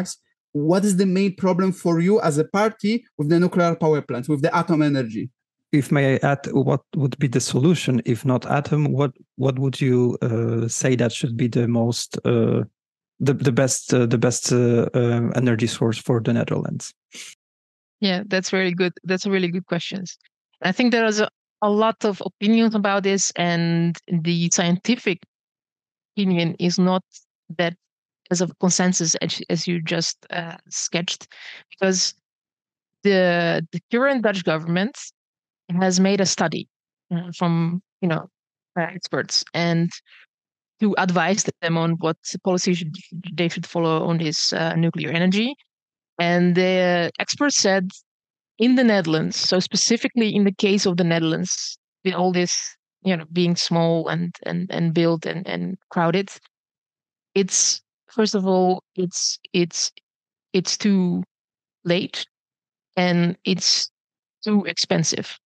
what is the main problem for you as a party with the nuclear power plants with the atom energy? If may I add, what would be the solution if not atom? What what would you uh, say that should be the most uh, the the best uh, the best uh, uh, energy source for the Netherlands? Yeah, that's really good. That's a really good question. I think there is a, a lot of opinions about this, and the scientific opinion is not that as a consensus as, as you just uh, sketched, because the the current Dutch government has made a study uh, from you know experts, and to advise them on what policy should, they should follow on this uh, nuclear energy. And the experts said in the Netherlands, so specifically in the case of the Netherlands, with all this, you know, being small and and and built and and crowded, it's first of all, it's it's it's too late, and it's too expensive.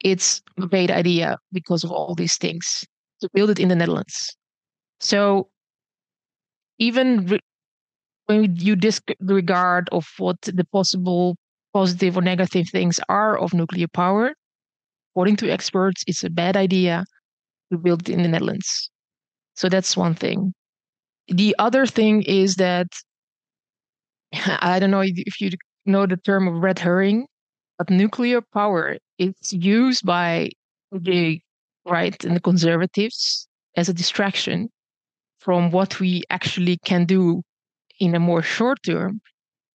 It's a bad idea because of all these things to build it in the Netherlands. So even when you disregard of what the possible positive or negative things are of nuclear power. According to experts, it's a bad idea to build it in the Netherlands. So that's one thing. The other thing is that I don't know if you know the term of red herring, but nuclear power is used by the right and the conservatives as a distraction from what we actually can do in a more short term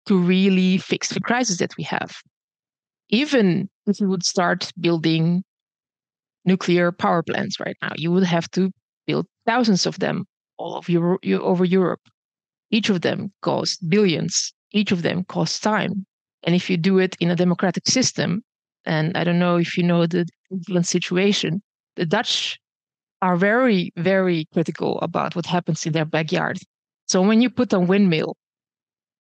to really fix the crisis that we have. Even if you would start building nuclear power plants right now, you would have to build thousands of them all of Euro- over Europe. Each of them costs billions. Each of them costs time. And if you do it in a democratic system, and I don't know if you know the England situation, the Dutch are very, very critical about what happens in their backyard. So when you put a windmill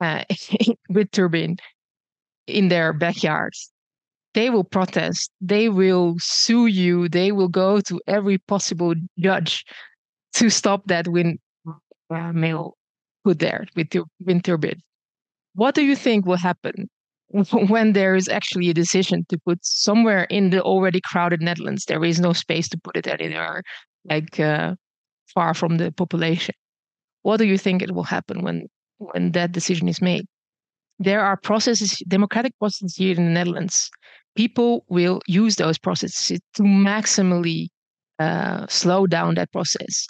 uh, with turbine in their backyards, they will protest. They will sue you. They will go to every possible judge to stop that wind uh, mill put there with the wind turbine. What do you think will happen when there is actually a decision to put somewhere in the already crowded Netherlands? There is no space to put it anywhere like uh, far from the population. What do you think it will happen when when that decision is made? There are processes, democratic processes here in the Netherlands. People will use those processes to maximally uh, slow down that process.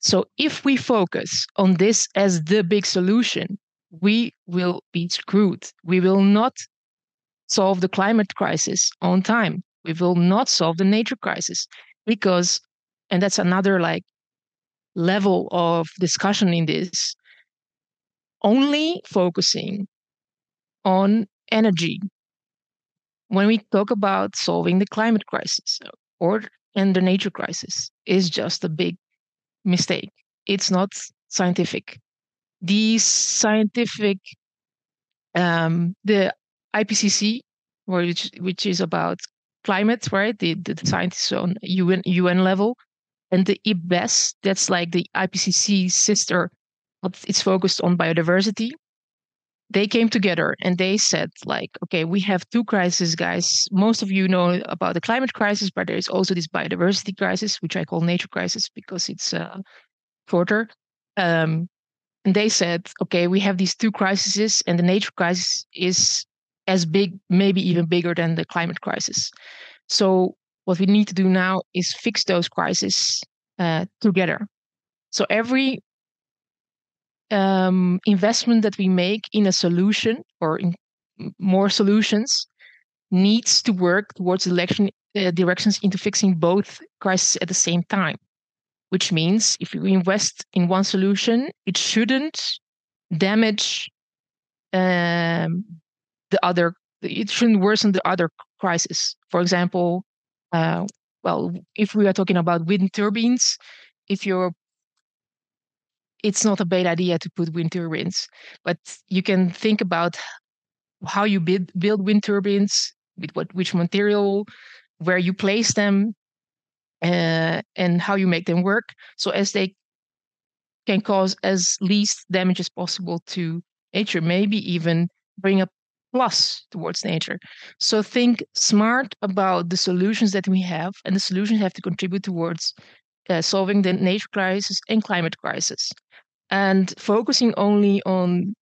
So if we focus on this as the big solution, we will be screwed. We will not solve the climate crisis on time. We will not solve the nature crisis because and that's another like level of discussion in this only focusing on energy when we talk about solving the climate crisis or and the nature crisis is just a big mistake. It's not scientific. These scientific um, the ipcc which which is about climate right? The, the scientists on un un level. And the IPBES, that's like the IPCC sister, but it's focused on biodiversity. They came together and they said, like, okay, we have two crises, guys. Most of you know about the climate crisis, but there is also this biodiversity crisis, which I call nature crisis because it's uh, shorter. Um, and they said, okay, we have these two crises, and the nature crisis is as big, maybe even bigger than the climate crisis. So what we need to do now is fix those crises uh, together. So every um, investment that we make in a solution or in more solutions needs to work towards election uh, directions into fixing both crises at the same time. Which means if you invest in one solution, it shouldn't damage um, the other. It shouldn't worsen the other crisis. For example, uh, well, if we are talking about wind turbines, if you're it's not a bad idea to put wind turbines, but you can think about how you build, build wind turbines, with what which material, where you place them, uh, and how you make them work, so as they can cause as least damage as possible to nature. Maybe even bring up plus towards nature. So think smart about the solutions that we have, and the solutions have to contribute towards uh, solving the nature crisis and climate crisis. And focusing only on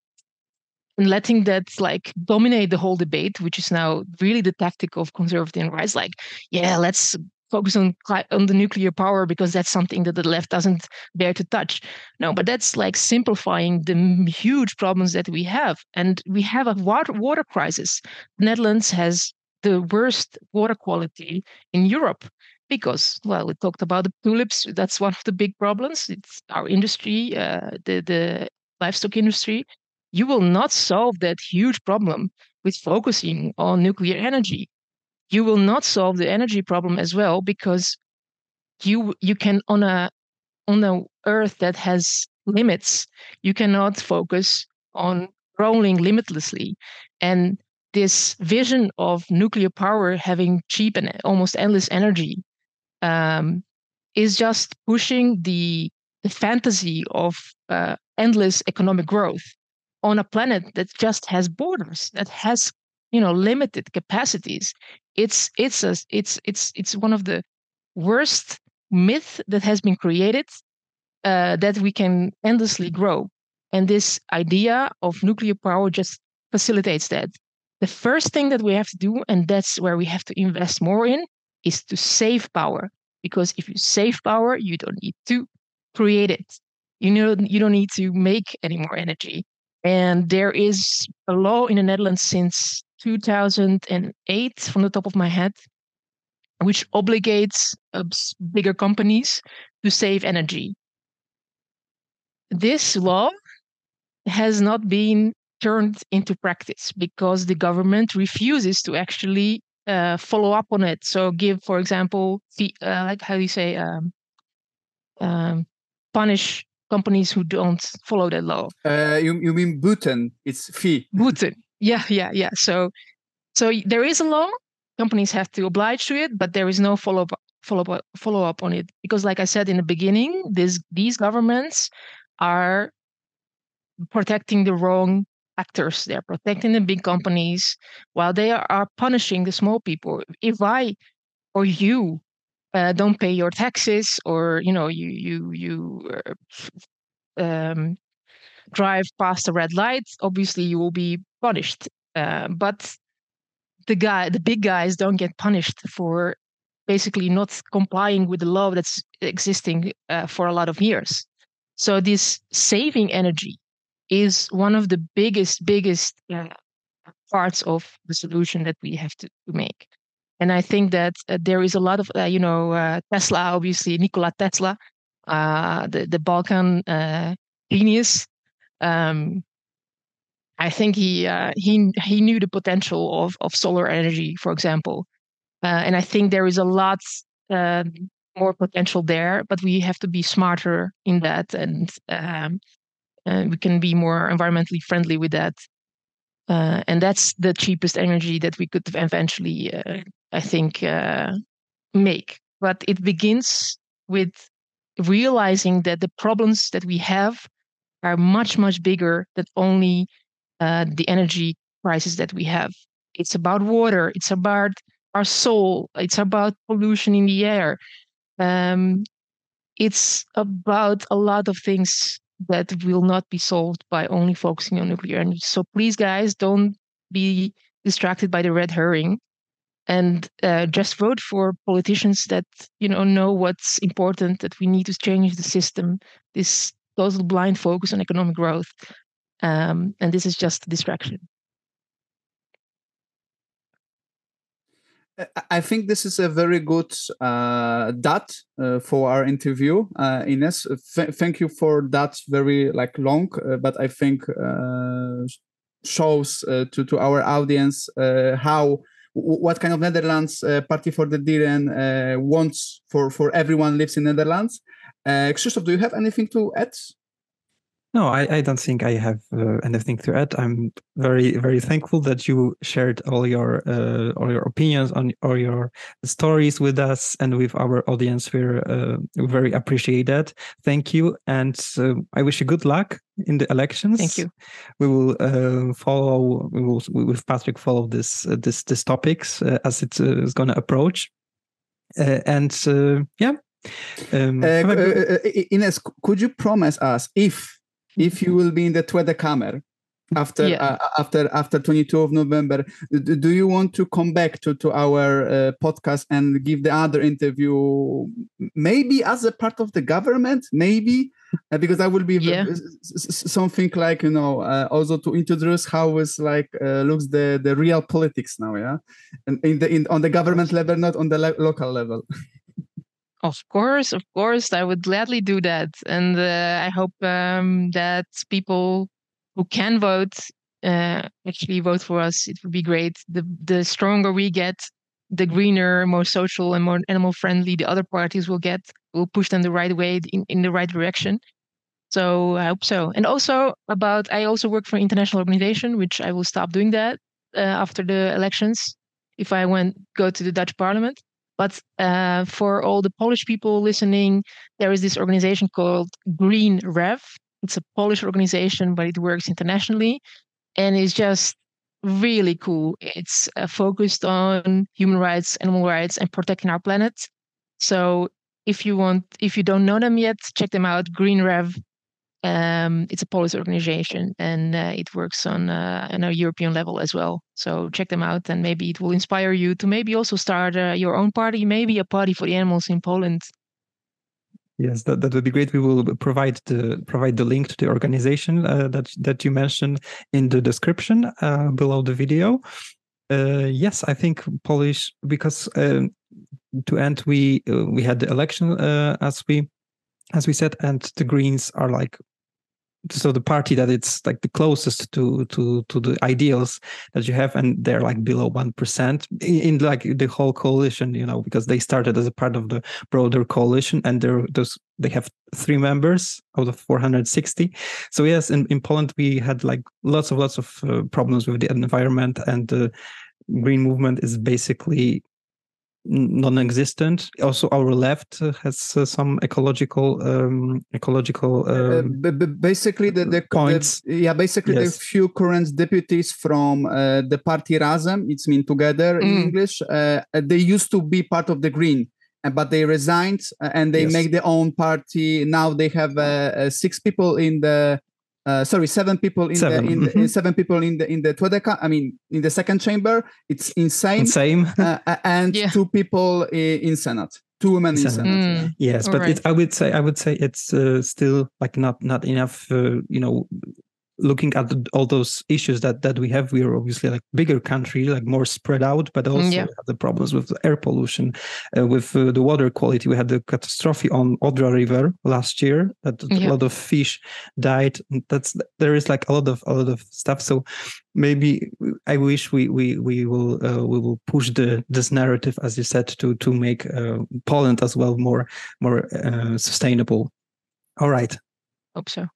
letting that like dominate the whole debate, which is now really the tactic of conservative rights, like, yeah, let's focus on on the nuclear power because that's something that the left doesn't dare to touch. No, but that's like simplifying the huge problems that we have, and we have a water water crisis. The Netherlands has the worst water quality in Europe because well we talked about the tulips that's one of the big problems. It's our industry uh, the the livestock industry. You will not solve that huge problem with focusing on nuclear energy. You will not solve the energy problem as well because you you can on a on a earth that has limits you cannot focus on rolling limitlessly. And this vision of nuclear power having cheap and almost endless energy um, is just pushing the the fantasy of uh, endless economic growth on a planet that just has borders that has you know limited capacities. It's it's a, it's it's it's one of the worst myth that has been created uh, that we can endlessly grow. And this idea of nuclear power just facilitates that. The first thing that we have to do and that's where we have to invest more in is to save power because if you save power you don't need to create it you know you don't need to make any more energy and there is a law in the Netherlands since 2008, from the top of my head, which obligates uh, bigger companies to save energy. This law has not been turned into practice because the government refuses to actually uh, follow up on it. So, give, for example, the, uh, like how do you say, um, um, punish companies who don't follow that law. Uh, you you mean boeten? It's fee. boeten. Yeah, yeah, yeah. So so there is a law. Companies have to oblige to it, but there is no follow up follow up follow up on it because, like I said in the beginning, this these governments are protecting the wrong actors. They're protecting the big companies while they are, are punishing the small people. If I or you uh, don't pay your taxes or you know you you you uh, um, drive past a red light obviously you will be punished uh, but the guy the big guys don't get punished for basically not complying with the law that's existing uh, for a lot of years so this saving energy is one of the biggest biggest uh, parts of the solution that we have to, to make and I think that uh, there is a lot of, uh, you know, uh, Tesla, obviously, Nikola Tesla, uh, the, the Balkan uh, genius. Um, I think he, uh, he, he knew the potential of, of solar energy, for example. and I think there is a lot um, more potential there, but we have to be smarter in that and, um, and we can be more environmentally friendly with that. Uh, and that's the cheapest energy that we could eventually uh, I think, uh, make. But it begins with realizing that the problems that we have are much, much bigger than only uh, the energy crisis that we have. It's about water, it's about our soul, it's about pollution in the air. Um, it's about a lot of things that will not be solved by only focusing on nuclear energy. So please, guys, don't be distracted by the red herring and uh, just vote for politicians that you know know what's important that we need to change the system this total blind focus on economic growth um, and this is just a distraction I think this is a very good uh, dot uh, for our interview, uh, Ines. Th- thank you for that very like long, uh, but I think uh, shows uh, to to our audience how what kind of Netherlands Party for the Dieren wants for for everyone lives in Netherlands. Uh, Krzysztof, do you have anything to add? No, I, I don't think I have uh, anything to add. I'm very very thankful that you shared all your uh, all your opinions on all your stories with us and with our audience. We're uh, very appreciate that. Thank you, and uh, I wish you good luck in the elections. Thank you. We will uh, follow. We will with Patrick follow this uh, this this topics as it is going to approach, and yeah. Um, Ines, could you promise us if if you will be in the Tweede Kamer after yeah. uh, after after 22 of November, do you want to come back to to our uh, podcast and give the other interview, maybe as a part of the government, maybe? Uh, because that will be yeah. something like you know uh, also to introduce how is like uh, looks the the real politics now yeah and in the in on the government level not on the local level Of course, of course, I would gladly do that, and uh, I hope um, that people who can vote uh, actually vote for us. It would be great. The the stronger we get, the greener, more social, and more animal friendly the other parties will get. We'll push them the right way in, in the right direction. So I hope so. And also about, I also work for an international organization, which I will stop doing that uh, after the elections if I went go to the Dutch Parliament. But uh, for all the Polish people listening, there is this organization called Green Rev. It's a Polish organization, but it works internationally. And it's just really cool. It's uh, focused on human rights, animal rights, and protecting our planet. So if you want, if you don't know them yet, check them out. Green Rev. Um, it's a Polish organization, and uh, it works on uh, on a European level as well. So check them out, and maybe it will inspire you to maybe also start uh, your own party, maybe a party for the animals in Poland. Yes, that, that would be great. We will provide the provide the link to the organization uh, that that you mentioned in the description uh, below the video. Uh, yes, I think Polish because um, to end we we had the election as we as we said, and the Greens are like so the party that it's like the closest to to to the ideals that you have and they're like below 1% in, in like the whole coalition you know because they started as a part of the broader coalition and they're those they have three members out of 460 so yes in, in poland we had like lots of lots of uh, problems with the environment and the green movement is basically non-existent. Also, our left uh, has uh, some ecological um, ecological uh, um, uh, basically the, the points. The, yeah, basically yes. the few current deputies from uh, the party Razem, it's mean together mm. in English. Uh, they used to be part of the Green. But they resigned and they yes. make their own party. Now they have six people in the uh, sorry, seven people in seven. the in, mm-hmm. the, seven people in the in the Tweede, I mean, in the second chamber. It's insane. Same. uh, and yeah. two people in Senate. Two women in Senate. Mm. Yes, All but right. it, I would say I would say it's uh, still like not not enough. Uh, you know, looking at the, all those issues that that we have we are obviously like bigger country like more spread out but also yeah. have the problems with air pollution uh, with uh, the water quality. We had the catastrophe on odra river last year that yeah. a lot of fish died. That's there is like a lot of a lot of stuff. So maybe i wish we we we will uh, we will push the this narrative as you said to to make uh, poland as well more more uh, sustainable. All right. Hope so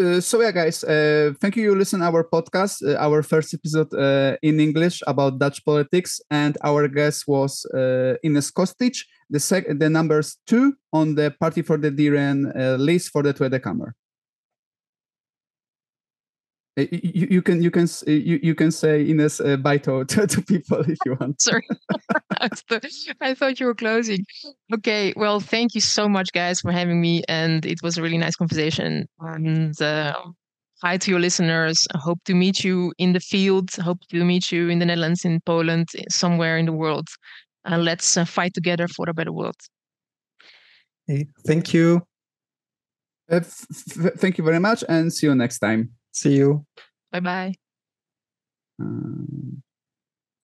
uh, so yeah guys uh, thank you. You listen our podcast uh, our first episode uh, in english about dutch politics. And our guest was uh, Ines Kostić the sec the numbers two on the party for the dieren uh, list for the tweede kamer you, you, can you can uh, you, you can say Ines uh, bye to, to people if you want. Sorry, I thought you were closing. Okay, well, thank you so much, guys, for having me, and it was a really nice conversation. And uh, hi to your listeners. I hope to meet you in the field. I hope to meet you in the Netherlands, in Poland, somewhere in the world. And let's uh, fight together for a better world. Hey, thank you. Uh, thank you very much, and see you next time. See you. Bye bye. Um...